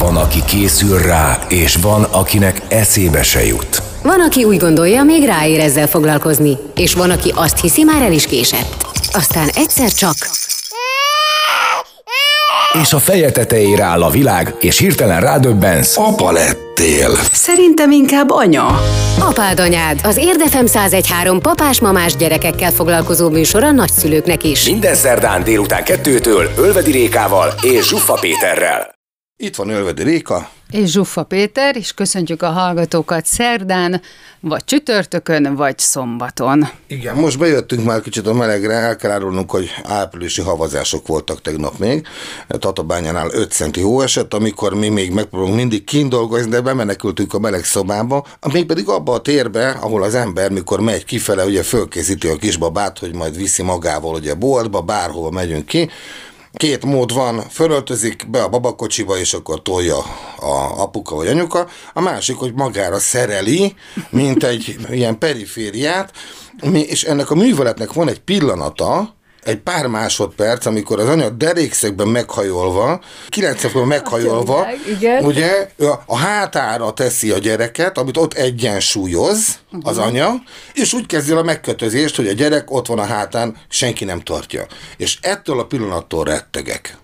Van, aki készül rá, és van, akinek eszébe se jut. Van, aki úgy gondolja, még ráér ezzel foglalkozni, és van, aki azt hiszi, már el is késett. Aztán egyszer csak... És a feje tetejére áll a világ, és hirtelen rádöbbensz. Apa lettél. Szerintem inkább anya. Apád anyád, az Érdefem 1013 papás-mamás gyerekekkel foglalkozó műsor a nagyszülőknek is. Minden szerdán délután kettőtől Ölvedi Rékával és Zsuffa Péterrel. Itt van Ölvedi Réka. És Zsuffa Péter, és köszöntjük a hallgatókat szerdán, vagy csütörtökön, vagy szombaton. Igen, most bejöttünk már kicsit a melegre, el kell árulnunk, hogy áprilisi havazások voltak tegnap még. Tatabányánál 5 centi hó esett, amikor mi még megpróbálunk mindig kint dolgozni, de bemenekültünk a meleg szobába, még pedig abba a térbe, ahol az ember, mikor megy kifele, ugye fölkészíti a kisbabát, hogy majd viszi magával ugye boltba, bárhova megyünk ki, Két mód van, fölöltözik be a babakocsiba, és akkor tolja a apuka vagy anyuka. A másik, hogy magára szereli, mint egy ilyen perifériát, és ennek a műveletnek van egy pillanata, egy pár másodperc, amikor az anya derékszögben meghajolva, 90 meghajolva, Igen. ugye a hátára teszi a gyereket, amit ott egyensúlyoz az anya, és úgy kezdi a megkötözést, hogy a gyerek ott van a hátán, senki nem tartja. És ettől a pillanattól rettegek.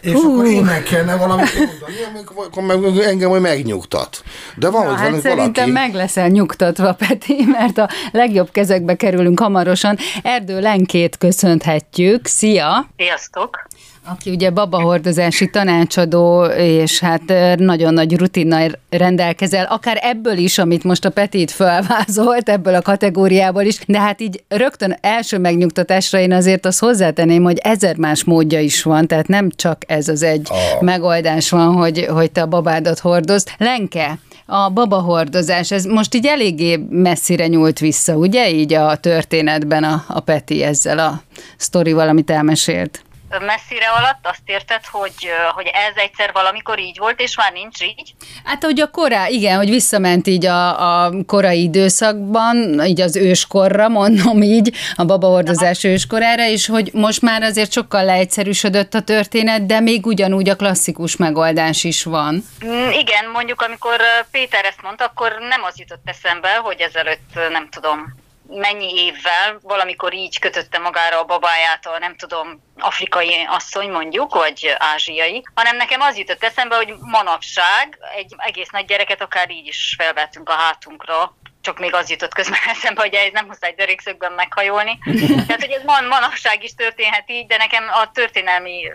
És uh. akkor innen kellene valamit mondani, akkor meg engem majd megnyugtat. De van, Na, hogy hát valaki... szerintem meg leszel nyugtatva, Peti, mert a legjobb kezekbe kerülünk hamarosan. Erdő Lenkét köszönhetjük. Szia! Sziasztok! Aki ugye babahordozási tanácsadó, és hát nagyon nagy rutinnal rendelkezel, akár ebből is, amit most a Petit felvázolt, ebből a kategóriából is, de hát így rögtön első megnyugtatásra én azért azt hozzátenném, hogy ezer más módja is van, tehát nem csak ez az egy oh. megoldás van, hogy, hogy te a babádat hordozd. Lenke, a babahordozás, ez most így eléggé messzire nyúlt vissza, ugye így a történetben a, a Peti ezzel a sztorival, amit elmesélt? Messzire alatt azt érted, hogy, hogy ez egyszer valamikor így volt, és már nincs így? Hát, hogy a korá, igen, hogy visszament így a, a korai időszakban, így az őskorra, mondom így, a babahordozás Aha. őskorára, és hogy most már azért sokkal leegyszerűsödött a történet, de még ugyanúgy a klasszikus megoldás is van. Mm, igen, mondjuk amikor Péter ezt mondta, akkor nem az jutott eszembe, hogy ezelőtt nem tudom, mennyi évvel valamikor így kötötte magára a babájától, nem tudom, afrikai asszony mondjuk, vagy ázsiai, hanem nekem az jutott eszembe, hogy manapság egy egész nagy gyereket akár így is felvettünk a hátunkra, csak még az jutott közben eszembe, hogy ez nem muszáj derékszögben meghajolni. Tehát, hogy ez man, manapság is történhet így, de nekem a történelmi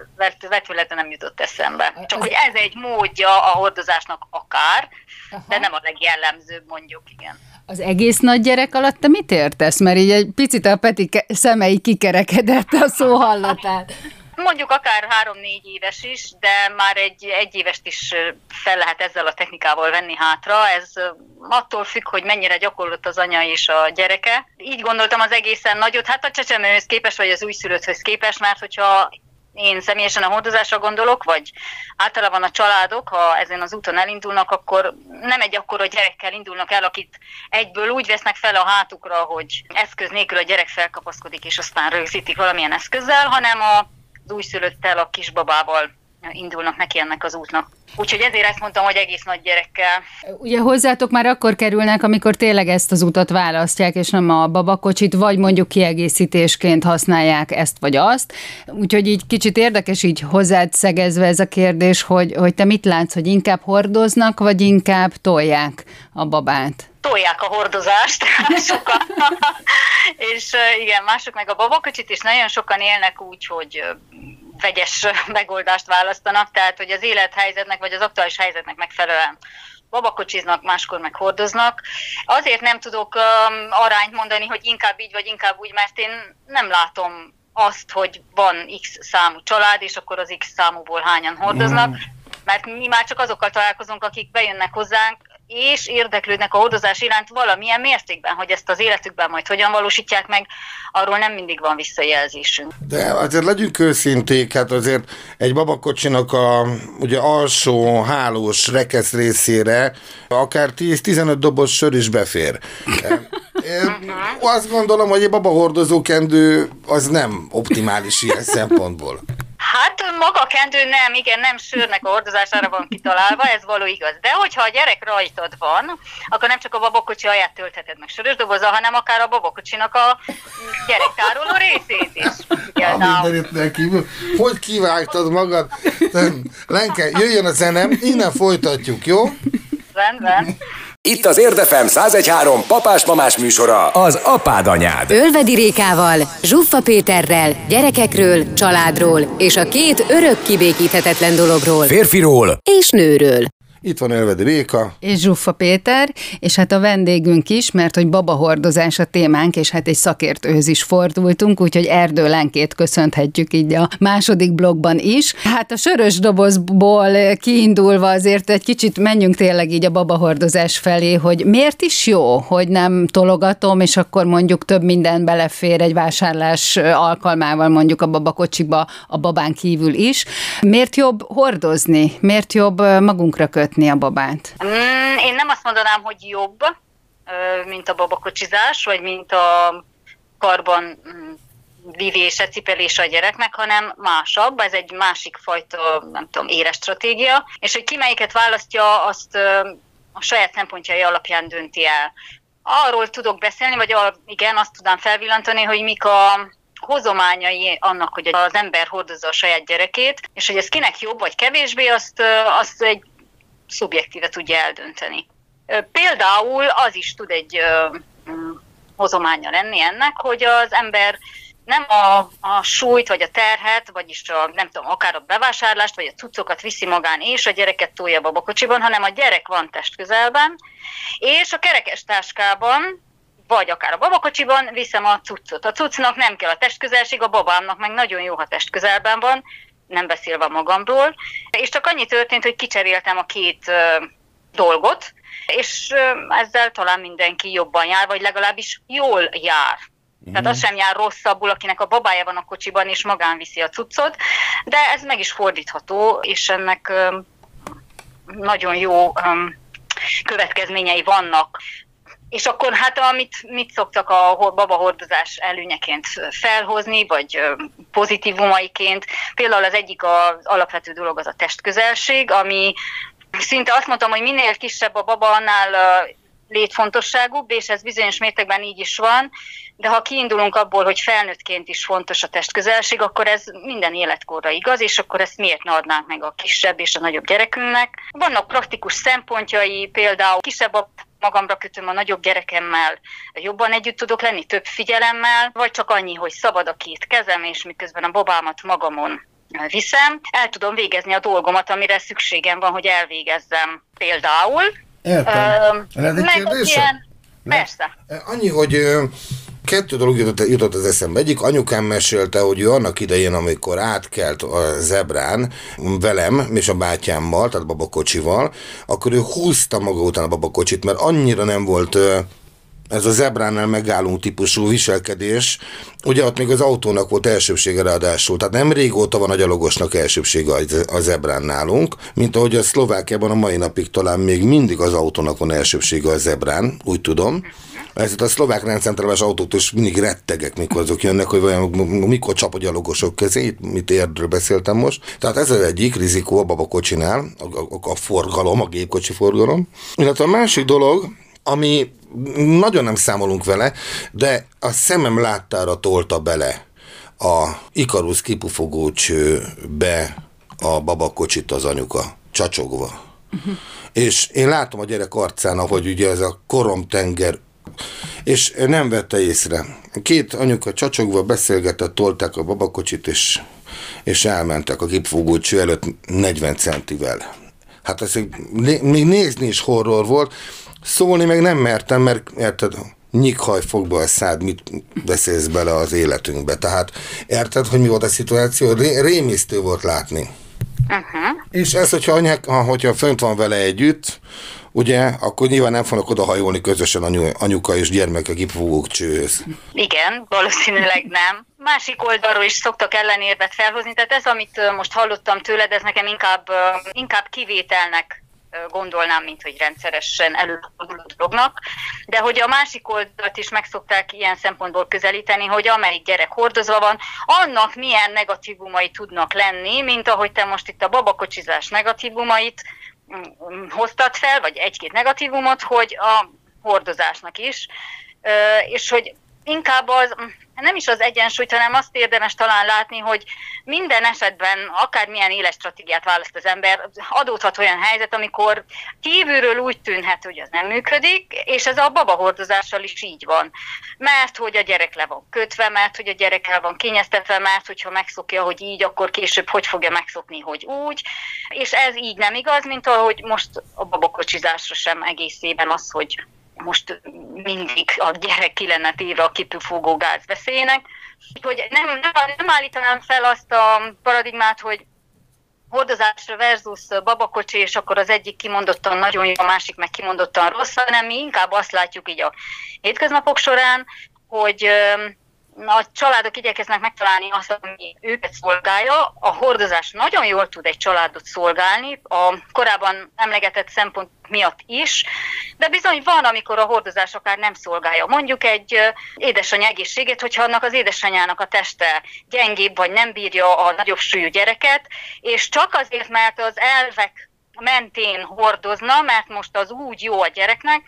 vetülete nem jutott eszembe. Csak, hogy ez egy módja a hordozásnak akár, de nem a legjellemzőbb mondjuk, igen. Az egész nagy gyerek alatt te mit értesz? Mert így egy picit a Peti szemei kikerekedett a szó hallatán. Mondjuk akár három-négy éves is, de már egy egy évest is fel lehet ezzel a technikával venni hátra. Ez attól függ, hogy mennyire gyakorlott az anya és a gyereke. Így gondoltam az egészen nagyot, hát a csecsemőhöz képest, vagy az újszülötthöz képest, mert hogyha én személyesen a hordozásra gondolok, vagy általában a családok, ha ezen az úton elindulnak, akkor nem egy akkora gyerekkel indulnak el, akit egyből úgy vesznek fel a hátukra, hogy eszköz nélkül a gyerek felkapaszkodik, és aztán rögzítik valamilyen eszközzel, hanem a az újszülöttel, a kisbabával indulnak neki ennek az útnak. Úgyhogy ezért ezt mondtam, hogy egész nagy gyerekkel. Ugye hozzátok már akkor kerülnek, amikor tényleg ezt az utat választják, és nem a babakocsit, vagy mondjuk kiegészítésként használják ezt vagy azt. Úgyhogy így kicsit érdekes így hozzád szegezve ez a kérdés, hogy, hogy te mit látsz, hogy inkább hordoznak, vagy inkább tolják a babát? tolják a hordozást sokan, és igen, mások meg a babakocsit, és nagyon sokan élnek úgy, hogy vegyes megoldást választanak, tehát hogy az élethelyzetnek vagy az aktuális helyzetnek megfelelően babakocsiznak, máskor meg hordoznak. Azért nem tudok um, arányt mondani, hogy inkább így vagy inkább úgy, mert én nem látom azt, hogy van X számú család, és akkor az X számúból hányan hordoznak, mm. mert mi már csak azokkal találkozunk, akik bejönnek hozzánk, és érdeklődnek a hordozás iránt valamilyen mértékben, hogy ezt az életükben majd hogyan valósítják meg, arról nem mindig van visszajelzésünk. De azért legyünk őszinték, hát azért egy babakocsinak a ugye alsó hálós rekesz részére akár 10-15 doboz sör is befér. Azt gondolom, hogy egy babahordozó kendő az nem optimális ilyen szempontból. Hát maga a kendő nem, igen, nem sörnek a hordozására van kitalálva, ez való igaz. De hogyha a gyerek rajtad van, akkor nem csak a babakocsi alját töltheted meg sörös doboza, hanem akár a babakocsinak a gyerektároló részét is. kívül. Hogy kivágtad magad? Lenke, jöjjön a zenem, innen folytatjuk, jó? Rendben. Itt az Érdefem 1013 papás-mamás műsora, az apád anyád. Ölvedi Rékával, Zsuffa Péterrel, gyerekekről, családról és a két örök kibékíthetetlen dologról. Férfiról és nőről. Itt van Elvedi Réka. És Zsuffa Péter, és hát a vendégünk is, mert hogy babahordozás a témánk, és hát egy szakértőhöz is fordultunk, úgyhogy Erdő Lenkét köszönhetjük így a második blogban is. Hát a sörös dobozból kiindulva azért egy kicsit menjünk tényleg így a babahordozás felé, hogy miért is jó, hogy nem tologatom, és akkor mondjuk több minden belefér egy vásárlás alkalmával mondjuk a babakocsiba a babán kívül is. Miért jobb hordozni? Miért jobb magunkra kötni? Vezetni a babát? Mm, én nem azt mondanám, hogy jobb, mint a babakocsizás, vagy mint a karban mm, vivése, cipelése a gyereknek, hanem másabb, ez egy másik fajta, nem tudom, éres stratégia, és hogy ki melyiket választja, azt a saját szempontjai alapján dönti el. Arról tudok beszélni, vagy igen, azt tudám felvillantani, hogy mik a hozományai annak, hogy az ember hordozza a saját gyerekét, és hogy ez kinek jobb vagy kevésbé, azt, azt egy szubjektíve tudja eldönteni. Például az is tud egy mm, hozománya lenni ennek, hogy az ember nem a, a súlyt, vagy a terhet, vagyis a, nem tudom, akár a bevásárlást, vagy a cuccokat viszi magán, és a gyereket tolja babakocsiban, hanem a gyerek van testközelben, és a kerekes táskában, vagy akár a babakocsiban viszem a cuccot. A cuccnak nem kell a testközelség, a babámnak meg nagyon jó, ha testközelben van, nem beszélve magamról, és csak annyi történt, hogy kicseréltem a két dolgot, és ezzel talán mindenki jobban jár, vagy legalábbis jól jár. Tehát az mhm. sem jár rosszabbul, akinek a babája van a kocsiban, és magán viszi a cuccot, de ez meg is fordítható, és ennek nagyon jó következményei vannak. És akkor hát amit mit szoktak a babahordozás előnyeként felhozni, vagy pozitívumaiként, például az egyik az alapvető dolog az a testközelség, ami szinte azt mondtam, hogy minél kisebb a baba, annál létfontosságúbb, és ez bizonyos mértékben így is van, de ha kiindulunk abból, hogy felnőttként is fontos a testközelség, akkor ez minden életkorra igaz, és akkor ezt miért ne adnánk meg a kisebb és a nagyobb gyerekünknek. Vannak praktikus szempontjai, például kisebb a magamra kötöm a nagyobb gyerekemmel, jobban együtt tudok lenni, több figyelemmel, vagy csak annyi, hogy szabad a két kezem, és miközben a babámat magamon viszem, el tudom végezni a dolgomat, amire szükségem van, hogy elvégezzem. Például. Értem. Ö, meg ilyen, Persze. Annyi, hogy kettő dolog jutott, jutott az eszembe. Egyik anyukám mesélte, hogy ő annak idején, amikor átkelt a zebrán velem és a bátyámmal, tehát babakocsival, akkor ő húzta maga után a babakocsit, mert annyira nem volt ez a zebránál megálló típusú viselkedés, ugye ott még az autónak volt elsőbsége ráadásul, tehát nem régóta van a gyalogosnak elsőbsége a zebrán nálunk, mint ahogy a Szlovákiában a mai napig talán még mindig az autónak van elsőbsége a zebrán, úgy tudom. Ezért a szlovák rendcentrálás autót is mindig rettegek, mikor azok jönnek, hogy vajon mikor csap a gyalogosok kezé, mit érdről beszéltem most. Tehát ez az egyik rizikó a babakocsinál, a, a, a forgalom, a gépkocsi forgalom. Illetve a másik dolog, ami nagyon nem számolunk vele, de a szemem láttára tolta bele a Ikarusz kipufogó csőbe a babakocsit az anyuka, csacsogva. Uh-huh. És én látom a gyerek arcán, ahogy ugye ez a koromtenger és nem vette észre. Két anyuka csacsogva beszélgetett, tolták a babakocsit, és, és elmentek a cső előtt 40 centivel. Hát ez még nézni is horror volt, Szólni meg nem mertem, mert érted, nyikhaj fogba a szád, mit beszélsz bele az életünkbe. Tehát érted, hogy mi volt a szituáció? Ré, rémisztő volt látni. Uh-huh. És ez, hogyha, anyák, hogyha fönt van vele együtt, ugye, akkor nyilván nem fognak oda hajolni közösen anyu, anyuka és gyermek a kipfogók csőhöz. Igen, valószínűleg nem. Másik oldalról is szoktak ellenérvet felhozni, tehát ez, amit most hallottam tőled, ez nekem inkább, inkább kivételnek gondolnám, mint hogy rendszeresen előforduló dolognak, de hogy a másik oldalt is meg szokták ilyen szempontból közelíteni, hogy amelyik gyerek hordozva van, annak milyen negatívumai tudnak lenni, mint ahogy te most itt a babakocsizás negatívumait hoztad fel, vagy egy-két negatívumot, hogy a hordozásnak is, és hogy inkább az, nem is az egyensúlyt, hanem azt érdemes talán látni, hogy minden esetben, akármilyen éles stratégiát választ az ember, adódhat olyan helyzet, amikor kívülről úgy tűnhet, hogy az nem működik, és ez a babahordozással is így van. Mert hogy a gyerek le van kötve, mert hogy a gyerek el van kényeztetve, mert hogyha megszokja, hogy így, akkor később hogy fogja megszokni, hogy úgy. És ez így nem igaz, mint ahogy most a babakocsizásra sem egészében az, hogy most mindig a gyerek ki lenne téve a kipufogó gáz veszélynek. Hogy nem, nem, nem állítanám fel azt a paradigmát, hogy hordozásra versus babakocsi, és akkor az egyik kimondottan nagyon jó, a másik meg kimondottan rossz, hanem mi inkább azt látjuk így a hétköznapok során, hogy a családok igyekeznek megtalálni azt, ami őket szolgálja. A hordozás nagyon jól tud egy családot szolgálni, a korábban emlegetett szempont miatt is, de bizony van, amikor a hordozás akár nem szolgálja. Mondjuk egy édesanyja egészségét, hogyha annak az édesanyjának a teste gyengébb, vagy nem bírja a nagyobb súlyú gyereket, és csak azért, mert az elvek mentén hordozna, mert most az úgy jó a gyereknek,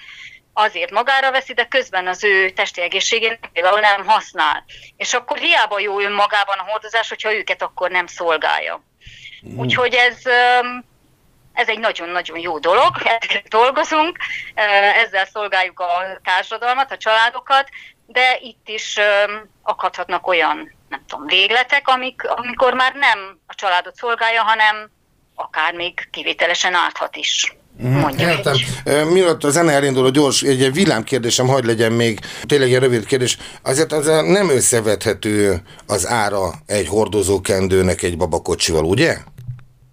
azért magára veszi, de közben az ő testi egészségén például nem használ. És akkor hiába jó önmagában a hordozás, hogyha őket akkor nem szolgálja. Mm. Úgyhogy ez, ez egy nagyon-nagyon jó dolog, ezzel dolgozunk, ezzel szolgáljuk a társadalmat, a családokat, de itt is akadhatnak olyan, nem tudom, végletek, amik, amikor már nem a családot szolgálja, hanem akár még kivételesen árthat is. Mhm. Mondjuk Értem. Mielőtt a zene elindul, a gyors, egy, egy villámkérdésem, hagyd legyen még, tényleg egy rövid kérdés. Azért az nem összevethető az ára egy hordozókendőnek egy babakocsival, ugye?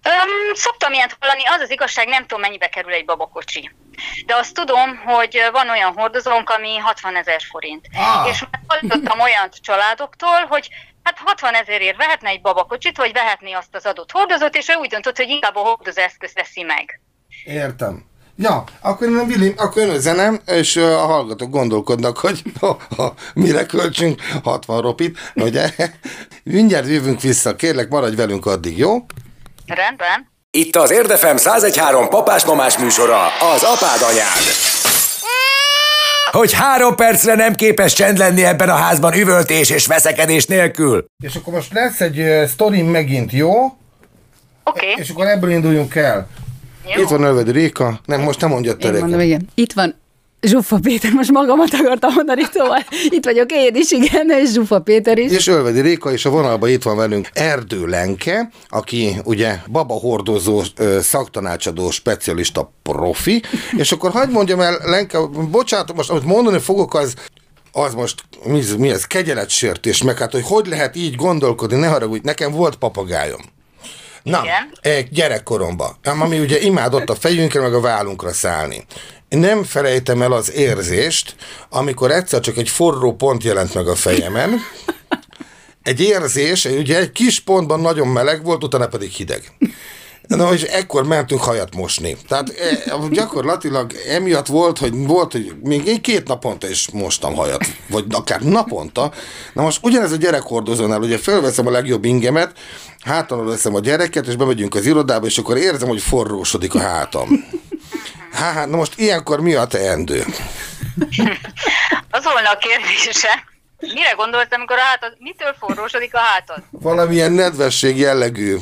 Um, szoktam ilyet hallani, az az igazság, nem tudom mennyibe kerül egy babakocsi. De azt tudom, hogy van olyan hordozónk, ami 60 ezer forint. Ah. És hallottam olyan családoktól, hogy hát 60 ezerért vehetne egy babakocsit, vagy vehetné azt az adott hordozót, és ő úgy döntött, hogy inkább a hordozó eszközt veszi meg. Értem. Ja, akkor nem Vili, akkor jön a zenem, és a hallgatók gondolkodnak, hogy ha, ha, mire költsünk 60 ropit, ugye? Mindjárt jövünk vissza, kérlek maradj velünk addig, jó? Rendben. Itt az Érdefem 1013 papás-mamás műsora, az apád anyád. Hogy három percre nem képes csend lenni ebben a házban üvöltés és veszekedés nélkül. És akkor most lesz egy uh, sztorim megint, jó? Oké. Okay. És akkor ebből induljunk el. Jó. Itt van Ölvedi Réka. Nem, most nem mondja te mondom, igen. Itt van Zsuffa Péter, most magamat akartam mondani, szóval itt vagyok én is, igen, és Zsuffa Péter is. És Ölvedi Réka, és a vonalban itt van velünk Erdő Lenke, aki ugye babahordozó, szaktanácsadó, specialista profi, és akkor hagyd mondjam el, Lenke, bocsánat, most amit mondani fogok, az az most mi, mi ez, kegyeletsértés, meg hát, hogy hogy lehet így gondolkodni, ne haragudj, nekem volt papagájom. Na, Igen. gyerekkoromban, ami ugye imádott a fejünkre, meg a vállunkra szállni. Nem felejtem el az érzést, amikor egyszer csak egy forró pont jelent meg a fejemen, egy érzés, ugye egy kis pontban nagyon meleg volt, utána pedig hideg. Na, és ekkor mentünk hajat mosni. Tehát e, gyakorlatilag emiatt volt, hogy volt, hogy még én két naponta is mostam hajat, vagy akár naponta. Na most ugyanez a gyerekhordozónál, ugye felveszem a legjobb ingemet, hátamra veszem a gyereket, és bemegyünk az irodába, és akkor érzem, hogy forrósodik a hátam. Hát, na most ilyenkor mi a teendő? Az volna a kérdése. Mire gondoltam, amikor a hátad, mitől forrósodik a hátad? Valamilyen nedvesség jellegű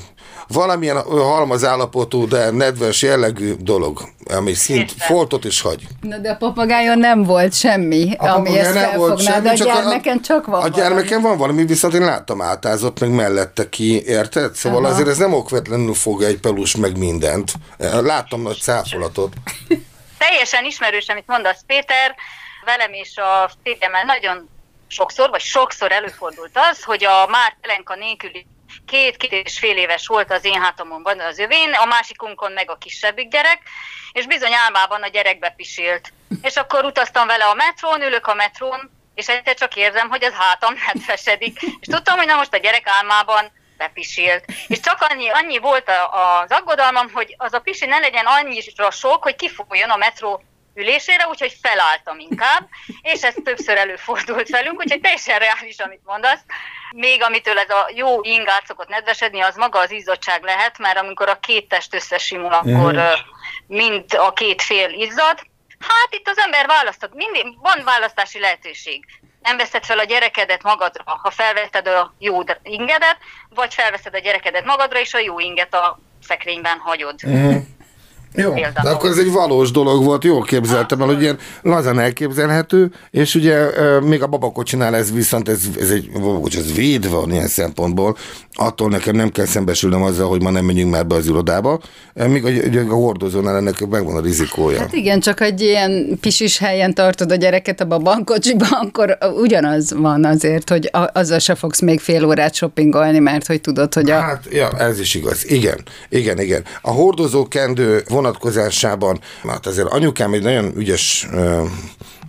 valamilyen halmazállapotú, de nedves jellegű dolog, ami szint Értem. foltot is hagy. Na de a papagájon nem volt semmi, a ami ezt nem volt semmi, de a gyermeken a, csak van A gyermeken van valami, viszont én láttam átázott, meg mellette ki, érted? Szóval Aha. azért ez nem okvetlenül fog egy pelus meg mindent. Láttam nagy cáfolatot. Teljesen ismerős, amit mondasz, Péter, velem és a férjemmel nagyon sokszor, vagy sokszor előfordult az, hogy a már pelenka nélküli két, két és fél éves volt az én hátamon az övén, a másikunkon meg a kisebbik gyerek, és bizony álmában a gyerek bepisilt. És akkor utaztam vele a metrón, ülök a metrón, és egyszer csak érzem, hogy az hátam nedvesedik. És tudtam, hogy na most a gyerek álmában bepisilt. És csak annyi, annyi volt az aggodalmam, hogy az a pisi ne legyen annyira sok, hogy kifolyjon a metró ülésére, úgyhogy felálltam inkább, és ez többször előfordult velünk, úgyhogy teljesen reális, amit mondasz. Még amitől ez a jó ingát szokott nedvesedni, az maga az izzottság lehet, mert amikor a két test összesimul, akkor uh-huh. mind a két fél izzad. Hát itt az ember választott, mindig van választási lehetőség. Nem veszed fel a gyerekedet magadra, ha felvetted a jó ingedet, vagy felveszed a gyerekedet magadra, és a jó inget a szekrényben hagyod. Uh-huh. Jó, de akkor ez egy valós dolog volt, jól képzeltem el, hogy ilyen lazán elképzelhető, és ugye még a babakocsinál ez viszont, ez, ez egy babakocs, ez védve van ilyen szempontból, attól nekem nem kell szembesülnem azzal, hogy ma nem menjünk már be az irodába, míg a, a hordozónál ennek megvan a rizikója. Hát igen, csak egy ilyen pisis helyen tartod a gyereket a babankocsiba, akkor ugyanaz van azért, hogy azzal se fogsz még fél órát shoppingolni, mert hogy tudod, hogy a... Hát, ja, ez is igaz. Igen, igen, igen. A hordozó kendő vonatkozásában, hát azért anyukám egy nagyon ügyes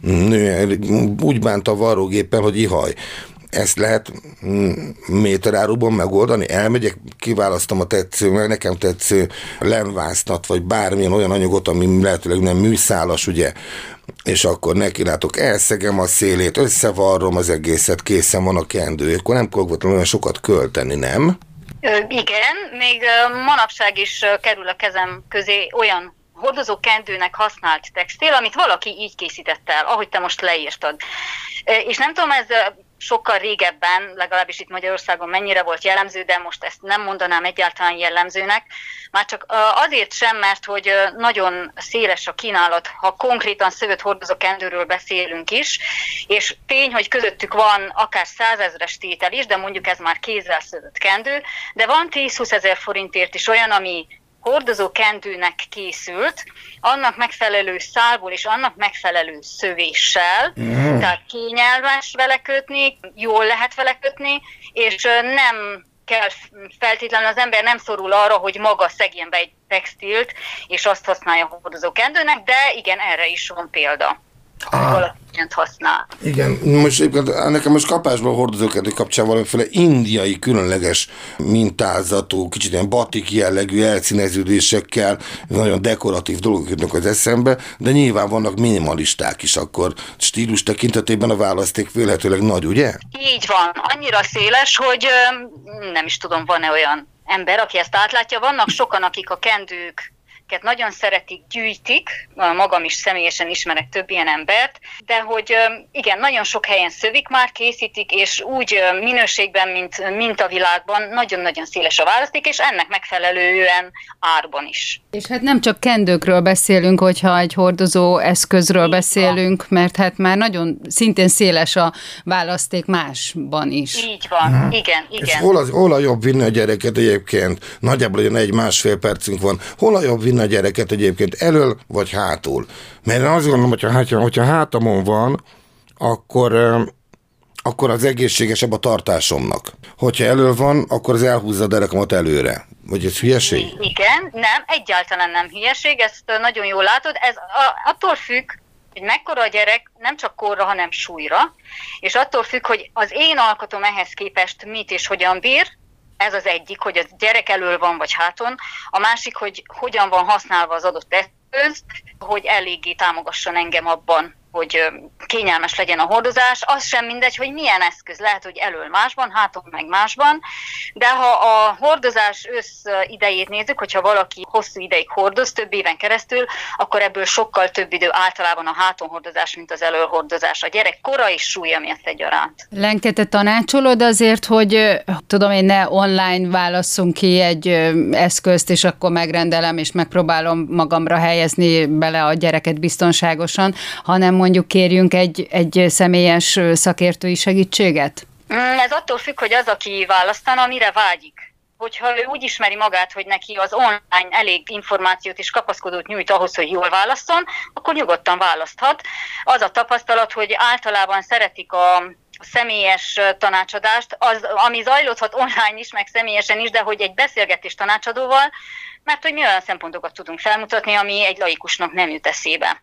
nő, úgy bánta a varrógéppel, hogy ihaj ezt lehet méteráruban megoldani? Elmegyek, kiválasztom a tetsző, meg nekem tetsző lenvásznat, vagy bármilyen olyan anyagot, ami lehetőleg nem műszálas, ugye, és akkor neki látok, elszegem a szélét, összevarrom az egészet, készen van a kendő, akkor nem fogok olyan sokat költeni, nem? Igen, még manapság is kerül a kezem közé olyan hordozó kendőnek használt textil, amit valaki így készített el, ahogy te most leírtad. És nem tudom, ez sokkal régebben, legalábbis itt Magyarországon mennyire volt jellemző, de most ezt nem mondanám egyáltalán jellemzőnek. Már csak azért sem, mert hogy nagyon széles a kínálat, ha konkrétan szövet hordozó kendőről beszélünk is, és tény, hogy közöttük van akár százezres tétel is, de mondjuk ez már kézzel szövött kendő, de van 10-20 ezer forintért is olyan, ami hordozó kendőnek készült, annak megfelelő szálból és annak megfelelő szövéssel, mm. tehát kényelmes vele kötni, jól lehet vele kötni, és nem kell feltétlenül az ember nem szorul arra, hogy maga szegjen be egy textilt, és azt használja a hordozó kendőnek, de igen, erre is van példa. Ah ilyent használ. Igen, most nekem most kapásból hordozókedő kapcsán valamiféle indiai különleges mintázatú, kicsit ilyen batik jellegű elszíneződésekkel, nagyon dekoratív dolgok jutnak az eszembe, de nyilván vannak minimalisták is akkor stílus tekintetében a választék véletőleg nagy, ugye? Így van, annyira széles, hogy nem is tudom, van-e olyan ember, aki ezt átlátja. Vannak sokan, akik a kendők nagyon szeretik, gyűjtik, magam is személyesen ismerek több ilyen embert, de hogy igen, nagyon sok helyen szövik már, készítik, és úgy minőségben, mint, mint a világban, nagyon-nagyon széles a választék, és ennek megfelelően árban is. És hát nem csak kendőkről beszélünk, hogyha egy hordozó eszközről beszélünk, van. mert hát már nagyon szintén széles a választék másban is. Így van, hmm. igen, igen. És hol, az, hol a jobb vinni a gyereket egyébként? Nagyjából egy másfél percünk van. Hol a jobb vinni a gyereket egyébként elől vagy hátul. Mert én azt gondolom, hogyha, hogyha, hogyha hátamon van, akkor akkor az egészségesebb a tartásomnak. Hogyha elő van, akkor az elhúzza a derekamat előre. Vagy ez hülyeség? Igen, nem, egyáltalán nem hülyeség, ezt nagyon jól látod. Ez attól függ, hogy mekkora a gyerek, nem csak korra, hanem súlyra, és attól függ, hogy az én alkotom ehhez képest mit és hogyan bír, ez az egyik, hogy a gyerek elől van vagy háton, a másik, hogy hogyan van használva az adott eszköz, hogy eléggé támogasson engem abban, hogy kényelmes legyen a hordozás, az sem mindegy, hogy milyen eszköz, lehet, hogy elől másban, háton meg másban, de ha a hordozás össz idejét nézzük, hogyha valaki hosszú ideig hordoz, több éven keresztül, akkor ebből sokkal több idő általában a háton hordozás, mint az előhordozás. A gyerek kora és súlya miatt egyaránt. Lenke, te tanácsolod azért, hogy tudom én ne online válasszunk ki egy eszközt, és akkor megrendelem, és megpróbálom magamra helyezni bele a gyereket biztonságosan, hanem mondjuk kérjünk egy, egy személyes szakértői segítséget? Mm, ez attól függ, hogy az, aki választana, mire vágyik. Hogyha ő úgy ismeri magát, hogy neki az online elég információt és kapaszkodót nyújt ahhoz, hogy jól válaszol, akkor nyugodtan választhat. Az a tapasztalat, hogy általában szeretik a személyes tanácsadást, az, ami zajlódhat online is, meg személyesen is, de hogy egy beszélgetés tanácsadóval, mert hogy mi olyan szempontokat tudunk felmutatni, ami egy laikusnak nem jut eszébe.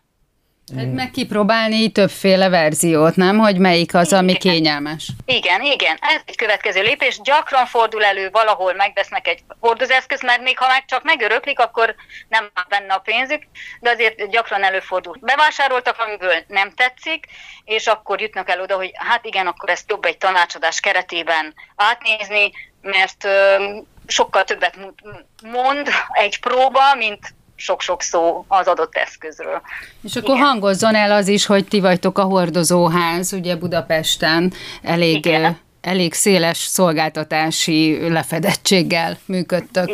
Hát meg kipróbálni többféle verziót, nem? Hogy melyik az, ami kényelmes. Igen, igen. Ez egy következő lépés. Gyakran fordul elő, valahol megvesznek egy hordozeszközt, mert még ha meg csak megöröklik, akkor nem áll benne a pénzük, de azért gyakran előfordul. Bevásároltak, amiből nem tetszik, és akkor jutnak el oda, hogy hát igen, akkor ezt jobb egy tanácsadás keretében átnézni, mert sokkal többet mond egy próba, mint sok-sok szó az adott eszközről. És akkor Igen. hangozzon el az is, hogy ti vagytok a hordozóház, ugye Budapesten elég, Igen. elég széles szolgáltatási lefedettséggel működtök.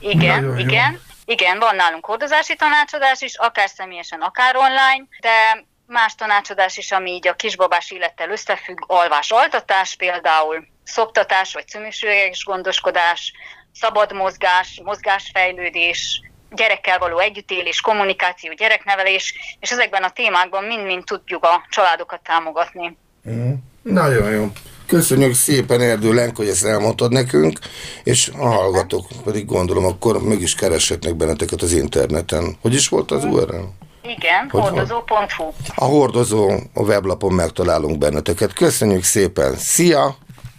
Igen, Nagyon igen. Jó. Igen, van nálunk hordozási tanácsadás is, akár személyesen, akár online, de más tanácsadás is, ami így a kisbabás élettel összefügg, alvás-altatás például, szoptatás vagy szüműséges gondoskodás, szabad mozgás, mozgásfejlődés, gyerekkel való együttélés, kommunikáció, gyereknevelés, és ezekben a témákban mind-mind tudjuk a családokat támogatni. Mm. Nagyon jó. Köszönjük szépen Erdő Lenk, hogy ezt elmondtad nekünk, és a hallgatók pedig gondolom akkor meg is kereshetnek benneteket az interneten. Hogy is volt az URL? Igen, hogy hordozó.hu. A hordozó a weblapon megtalálunk benneteket. Köszönjük szépen. Szia!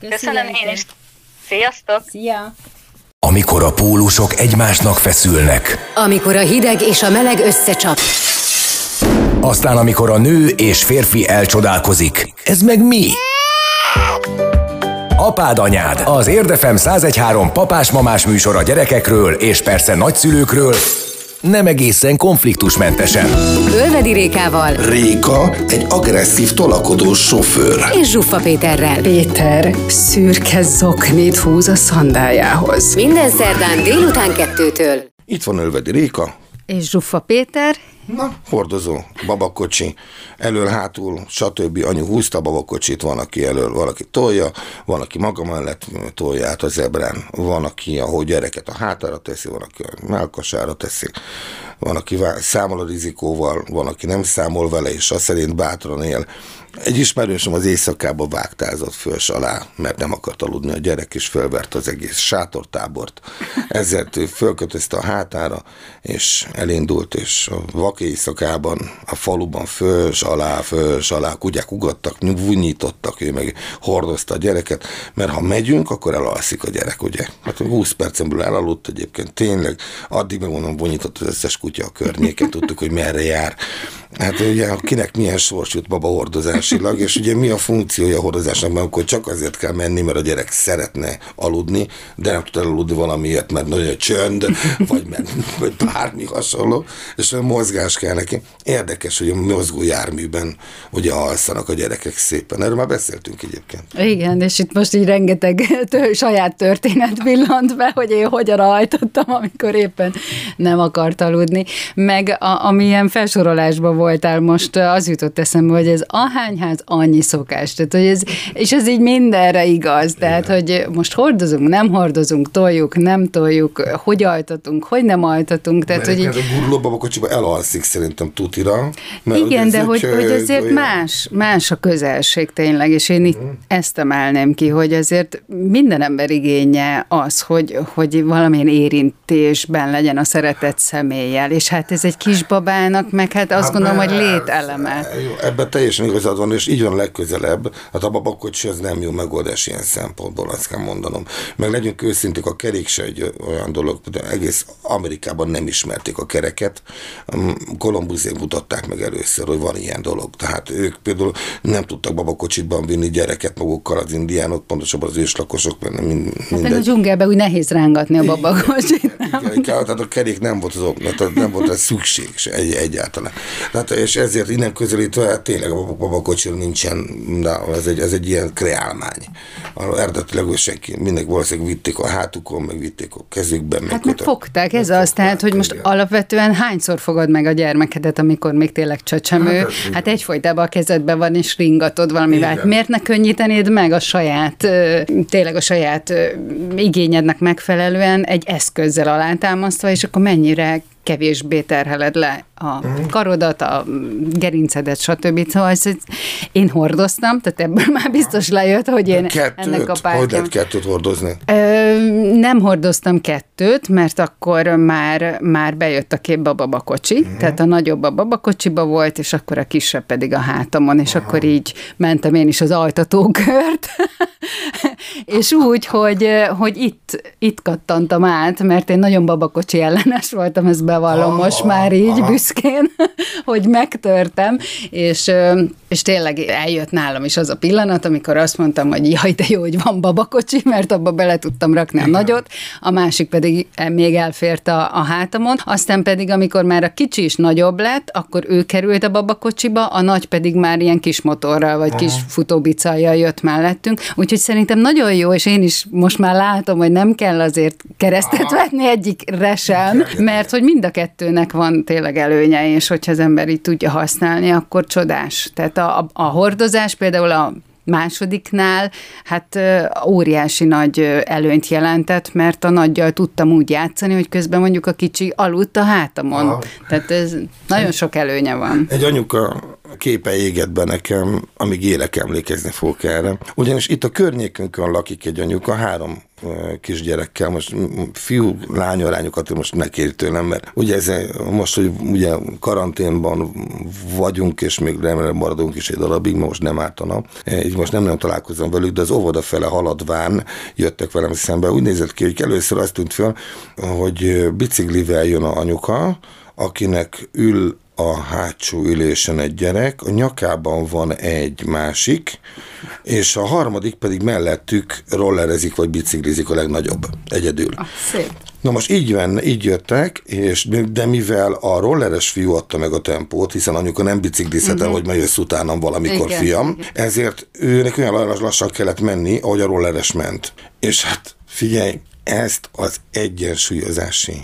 Köszönöm én is. Sziasztok! Szia! Amikor a pólusok egymásnak feszülnek. Amikor a hideg és a meleg összecsap. Aztán amikor a nő és férfi elcsodálkozik. Ez meg mi? Apád anyád, az Érdefem 1013 papás-mamás műsor a gyerekekről és persze nagyszülőkről, nem egészen konfliktusmentesen. Ölvedi Rékával. Réka egy agresszív tolakodó sofőr. És Zsuffa Péterrel. Péter szürke zoknit húz a szandájához. Minden szerdán délután kettőtől. Itt van Ölvedi Réka. És Zsuffa Péter. Na, hordozó, babakocsi, elől-hátul, stb. Anyu húzta a babakocsit, van, aki elől, valaki tolja, van, aki maga mellett tolja át a zebrán, van, aki a gyereket a hátára teszi, van, aki a melkasára teszi, van, aki számol a rizikóval, van, aki nem számol vele, és azt szerint bátran él. Egy ismerősöm az éjszakába vágtázott föl alá, mert nem akart aludni a gyerek, és fölvert az egész sátortábort. Ezért ő fölkötözte a hátára, és elindult, és a vak éjszakában, a faluban föls alá, föls alá, kutyák ugattak, vunyítottak, ő meg hordozta a gyereket, mert ha megyünk, akkor elalszik a gyerek, ugye? Hát 20 percemből elaludt egyébként, tényleg, addig megmondom, vunyított az összes kutya a környéken, tudtuk, hogy merre jár. Hát ugye, kinek milyen sors jut baba hordozásilag, és ugye mi a funkciója a hordozásnak, mert akkor csak azért kell menni, mert a gyerek szeretne aludni, de nem tud aludni valamiért, mert nagyon csönd, vagy, mert, vagy bármi hasonló, és a mozgás kell neki. Érdekes, hogy a mozgó járműben ugye alszanak a gyerekek szépen. Erről már beszéltünk egyébként. Igen, és itt most így rengeteg tő, saját történet villant be, hogy én hogyan hajtottam, amikor éppen nem akart aludni. Meg a, amilyen felsorolásban voltál most, az jutott eszembe, hogy ez ahányház annyi szokás. Tehát, hogy ez, és ez így mindenre igaz. Tehát, Igen. hogy most hordozunk, nem hordozunk, toljuk, nem toljuk, hogy altatunk, hogy nem altatunk. Tehát, Mert hogy így... a gurulóba a kocsiba elalszik szerintem tutira. Igen, de hogy, hogy azért olyan... más, más a közelség tényleg, és én itt mm. ezt emelném ki, hogy azért minden ember igénye az, hogy, hogy valamilyen érintésben legyen a szeretett személlyel, és hát ez egy kisbabának, meg hát azt hát gondolom, gondolom, hogy lételeme. Ebben teljesen igazad van, és így van legközelebb. Hát a babakocsi az nem jó megoldás ilyen szempontból, azt kell mondanom. Meg legyünk őszinték, a kerék se egy olyan dolog, de egész Amerikában nem ismerték a kereket. Kolumbuszék mutatták meg először, hogy van ilyen dolog. Tehát ők például nem tudtak babakocsitban vinni gyereket magukkal az indiánok, pontosabban az őslakosok, mert mind, mindegy. Hát a dzsungelben úgy nehéz rángatni a babakocsit. Igen, tehát a kerék nem volt az nem volt az szükség se egy, egyáltalán. Tehát, és ezért innen közelítve tényleg a babakocsi nincsen, de ez egy, ez egy ilyen kreálmány. Eredetileg senki, mindenki valószínűleg vitték a hátukon, meg vitték a kezükben. Hát meg fogták, ez az, tehát, hogy most igen. alapvetően hányszor fogod meg a gyermekedet, amikor még tényleg csecsemő, hát, hát egyfolytában a kezedben van, és ringatod valamivel. Hát miért ne könnyítenéd meg a saját, tényleg a saját igényednek megfelelően egy eszközzel alátámasztva, és akkor mennyire kevésbé terheled le a karodat, a gerincedet, stb. Szóval ezt én hordoztam, tehát ebből már biztos lejött, hogy én kettőt? ennek a Hogy pártján. lehet kettőt hordozni? Ö, nem hordoztam kettőt, mert akkor már, már bejött a képbe a babakocsi, uh-huh. tehát a nagyobb a babakocsiba volt, és akkor a kisebb pedig a hátamon, és akkor így mentem én is az altatókört, és úgy, hogy, hogy itt, itt kattantam át, mert én nagyon babakocsi ellenes voltam, ezt bevallom most már így büszkén, hogy megtörtem, és, és tényleg eljött nálam is az a pillanat, amikor azt mondtam, hogy jaj, de jó, hogy van babakocsi, mert abba bele tudtam rakni a nagyot, a másik pedig még elfért a, a hátamon, aztán pedig, amikor már a kicsi is nagyobb lett, akkor ő került a babakocsiba, a nagy pedig már ilyen kis motorral, vagy kis futóbicajjal jött mellettünk, úgyhogy szerintem nagyon jó, és én is most már látom, hogy nem kell azért keresztet vetni egyikre sem, mert hogy mind a kettőnek van tényleg előnye, és hogyha az ember így tudja használni, akkor csodás. Tehát a, a, a hordozás például a másodiknál hát óriási nagy előnyt jelentett, mert a nagyjal tudtam úgy játszani, hogy közben mondjuk a kicsi aludt a hátamon. Aha. Tehát ez nagyon sok előnye van. Egy anyuka képe égett be nekem, amíg élek emlékezni fogok erre. Ugyanis itt a környékünkön lakik egy anyuka, három kisgyerekkel, most fiú, lány arányokat most ne kérj tőlem, mert ugye ez most, hogy ugye karanténban vagyunk, és még remélem maradunk is egy darabig, most nem ártana. Így most nem nagyon találkozom velük, de az óvoda fele haladván jöttek velem szembe. Úgy nézett ki, hogy először azt tűnt föl, hogy biciklivel jön a anyuka, akinek ül a hátsó ülésen egy gyerek, a nyakában van egy másik, és a harmadik pedig mellettük rollerezik vagy biciklizik a legnagyobb, egyedül. Szép. Na most így, van, így jöttek, és, de mivel a rolleres fiú adta meg a tempót, hiszen anyuka nem biciklizhet el, hogy majd jössz utánam valamikor, Igen, fiam, igen. ezért őnek olyan lassan kellett menni, ahogy a rolleres ment. És hát figyelj, ezt az egyensúlyozási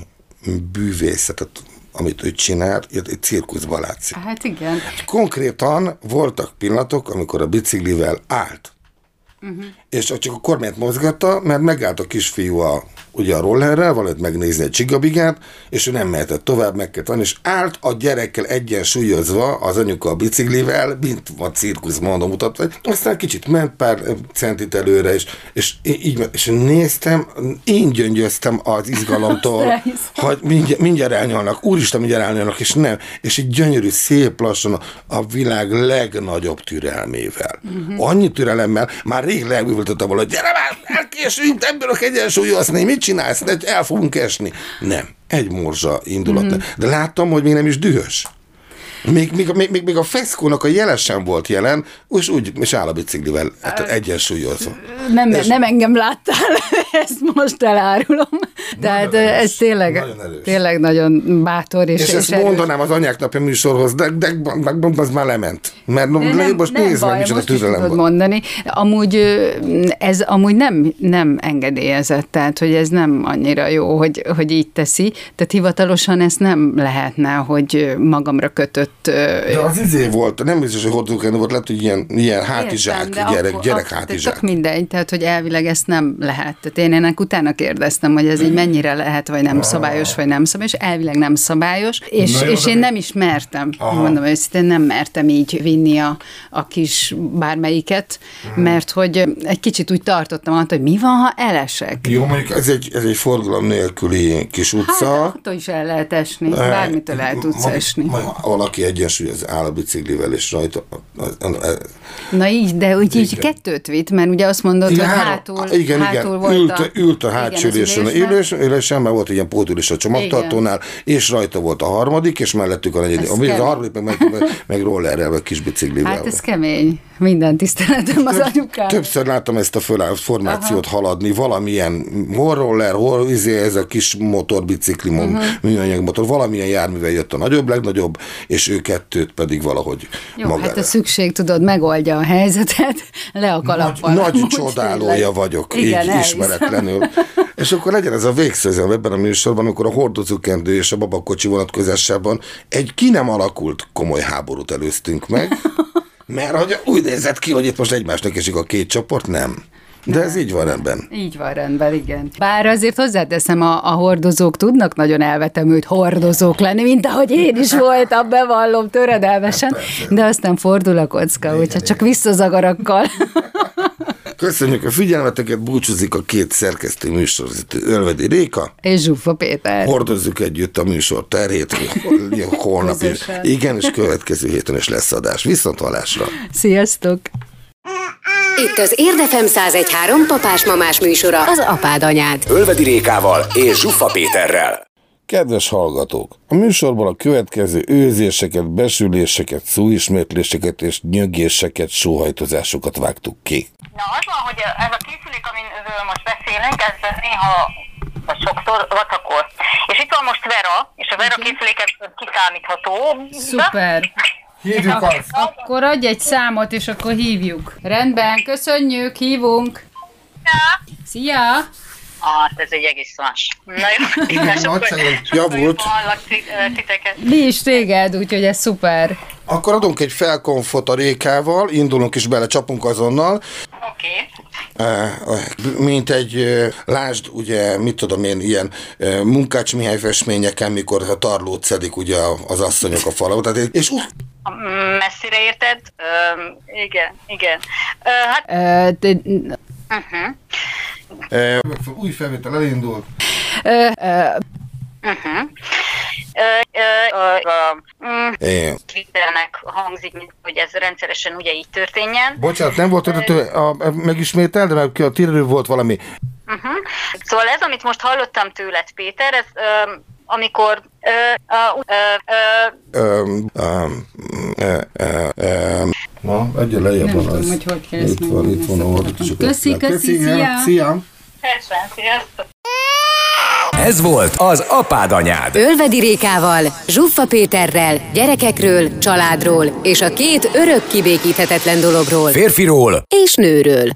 bűvészetet, amit ő csinált, egy cirkuszban látszik. Hát igen. Konkrétan voltak pillanatok, amikor a biciklivel állt. Uh-huh. És csak a kormányt mozgatta, mert megállt a kisfiú a, ugye a rollerrel, valamit megnézni egy csigabigát, és ő nem mehetett tovább, meg kellett és állt a gyerekkel egyensúlyozva az anyuka a biciklivel, mint a cirkusz mondom mutatva, aztán kicsit ment pár centit előre, és, és így, és néztem, én gyöngyöztem az izgalomtól, hogy mindjárt, mindjárt elnyalnak, úristen, mindjárt elnyalnak, és nem. És egy gyönyörű, szép lassan a, a világ legnagyobb türelmével. Uh-huh. Annyi türelemmel, már rég legbűvöltöttem volna, gyere már, elkésünk, nem bírok egyensúlyozni, mit csinálsz, De el fogunk esni. Nem, egy morzsa indulat. Uh-huh. De láttam, hogy még nem is dühös. Még, még, még, még, még a feszkónak a jele sem volt jelen, és úgy, és áll a biciklivel hát egyensúlyozva. Nem, És- nem engem láttál, ezt most elárulom. Tehát erős, ez tényleg, nagyon tényleg nagyon bátor és, És, és ezt erős. mondanám az anyák napja műsorhoz, de, de, de, de az már lement. Mert no, De nem, most nézd meg, baj, micsoda most is türelem van. mondani. Amúgy ez amúgy nem, nem engedélyezett, tehát hogy ez nem annyira jó, hogy, hogy így teszi. Tehát hivatalosan ez nem lehetne, hogy magamra kötött ö, De az izé volt, nem biztos, hogy hordókendő volt, lehet, hogy ilyen, ilyen hátizsák, Értem, gyerek, akkor- gyerek akkor- hátizsák. Tök mindegy, tehát hogy elvileg ezt nem lehet. Tehát én ennek utána kérdeztem, hogy ez így mennyire lehet, vagy nem szabályos, vagy nem szabályos. Elvileg nem szabályos, és, Na jó, és én nem is mertem, Aha. mondom őszintén, nem mertem így vinni a, a kis bármelyiket, Mhm. mert hogy egy kicsit úgy tartottam attól, hogy mi van, ha elesek. Jó, mondjuk ez egy, ez egy forgalom nélküli kis utca. Hát attól is el lehet esni, bármitől el tudsz esni. Valaki egyensúlyoz áll a biciklivel, és rajta. Na így, de úgy így kettőt vitt, mert ugye azt mondod, hogy három- hátul, igen, hátul igen. volt ült, a... ült a Igen, hátsó az ülésen, ülés, ülésen, mert volt egy ilyen pótülés a csomagtartónál, és rajta volt a harmadik, és mellettük a negyedik. Ami az a harmadik, meg, meg, meg, rollerrel, vagy kis biciklivel. Hát ez kemény. Minden tiszteletem az anyukám. Többször láttam ezt a formációt Aha. haladni, valamilyen hol roller, hol izé, ez a kis motorbicikli, Mhm. uh-huh. műanyag motor, valamilyen járművel jött a nagyobb, legnagyobb, és ő kettőt pedig valahogy Jó, magára. hát a szükség, tudod, megoldja a helyzetet, le a nagy, kalappal. nagy csodálója tényleg. vagyok, Igen, így elhiszem. ismeretlenül. És akkor legyen ez a végszözem ebben a műsorban, amikor a hordozókendő és a babakocsi vonatkozásában egy ki nem alakult komoly háborút előztünk meg, mert hogy úgy nézett ki, hogy itt most egymásnak esik a két csoport, nem. De ez így van rendben. Így van rendben, igen. Bár azért hozzáteszem, a, a hordozók tudnak nagyon elvetemült hordozók lenni, mint ahogy én is voltam, bevallom töredelmesen, de aztán fordul a kocka, úgyhogy csak visszazagarakkal. Köszönjük a figyelmeteket, búcsúzik a két szerkesztő műsorvezető Ölvedi Réka. És Zsuffa Péter. Hordozzuk együtt a műsor terhét, holnap is. Igen, és következő héten is lesz adás. Viszont hallásra. Sziasztok! Itt az Érdefem 1013 papás-mamás műsora, az apád anyád. Ölvedi Rékával és Zsuffa Péterrel. Kedves hallgatók! A műsorban a következő őzéseket, besüléseket, szóismétléseket és nyögéseket, sóhajtozásokat vágtuk ki. Na az van, hogy ez a készülék, amiről most beszélünk, ez néha vagy sokszor vatakor. És itt van most Vera, és a Vera készülék ez kiszámítható. Szuper! Hívjuk azt! Akkor adj egy számot, és akkor hívjuk. Rendben, köszönjük, hívunk. Szia! Ah, ez egy egész más. Na jó, sokkal javult. hallak titeket. Mi is téged, úgyhogy ez szuper. Akkor adunk egy felkonfot a Rékával, indulunk is bele, csapunk azonnal. Oké. Eh, mint egy, lásd, ugye, mit tudom én, ilyen Munkács Mihály festményeken, mikor a tarlót szedik ugye az asszonyok a egy- és Messzire érted? Öm, igen, igen. Ö, hát, Ö, te- uh-huh. eh, új felvétel elindult. ö, ö, Uh-huh. Ö, ö, ö, ö, mm, Twitternek hangzik, mint hogy ez rendszeresen ugye így történjen. bocsánat, nem volt ötlető, a, megismétel, de mert a volt valami. Uh-huh. Szóval ez, amit most hallottam tőled, Péter, ez ö, amikor Na, egyre lejjebb van tudom, az. hogy hogy ezt Itt van, itt van, csak Köszi, köszi, szia. szia. Ez volt az apád anyád. Ölvedi Rékával, Zsuffa Péterrel, gyerekekről, családról és a két örök kibékíthetetlen dologról Férfiról és nőről.